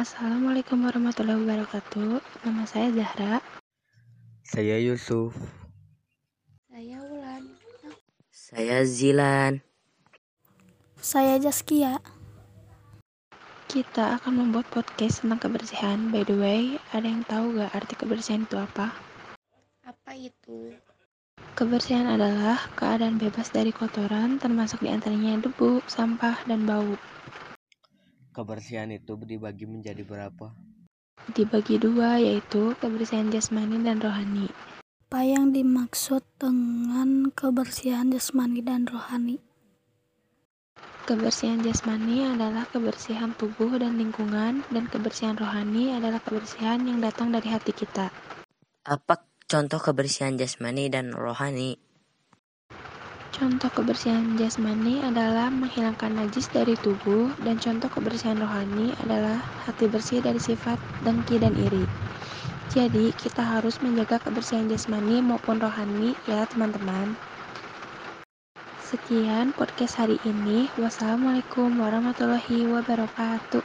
Assalamualaikum warahmatullahi wabarakatuh. Nama saya Zahra. Saya Yusuf. Saya Wulan. Saya Zilan. Saya Jaskia. Kita akan membuat podcast tentang kebersihan. By the way, ada yang tahu gak arti kebersihan itu apa? Apa itu? Kebersihan adalah keadaan bebas dari kotoran, termasuk di antaranya debu, sampah, dan bau. Kebersihan itu dibagi menjadi berapa? Dibagi dua, yaitu kebersihan jasmani dan rohani. Apa yang dimaksud dengan kebersihan jasmani dan rohani? Kebersihan jasmani adalah kebersihan tubuh dan lingkungan, dan kebersihan rohani adalah kebersihan yang datang dari hati kita. Apa contoh kebersihan jasmani dan rohani? Contoh kebersihan jasmani adalah menghilangkan najis dari tubuh, dan contoh kebersihan rohani adalah hati bersih dari sifat dengki dan iri. Jadi, kita harus menjaga kebersihan jasmani maupun rohani ya teman-teman. Sekian podcast hari ini. Wassalamualaikum warahmatullahi wabarakatuh.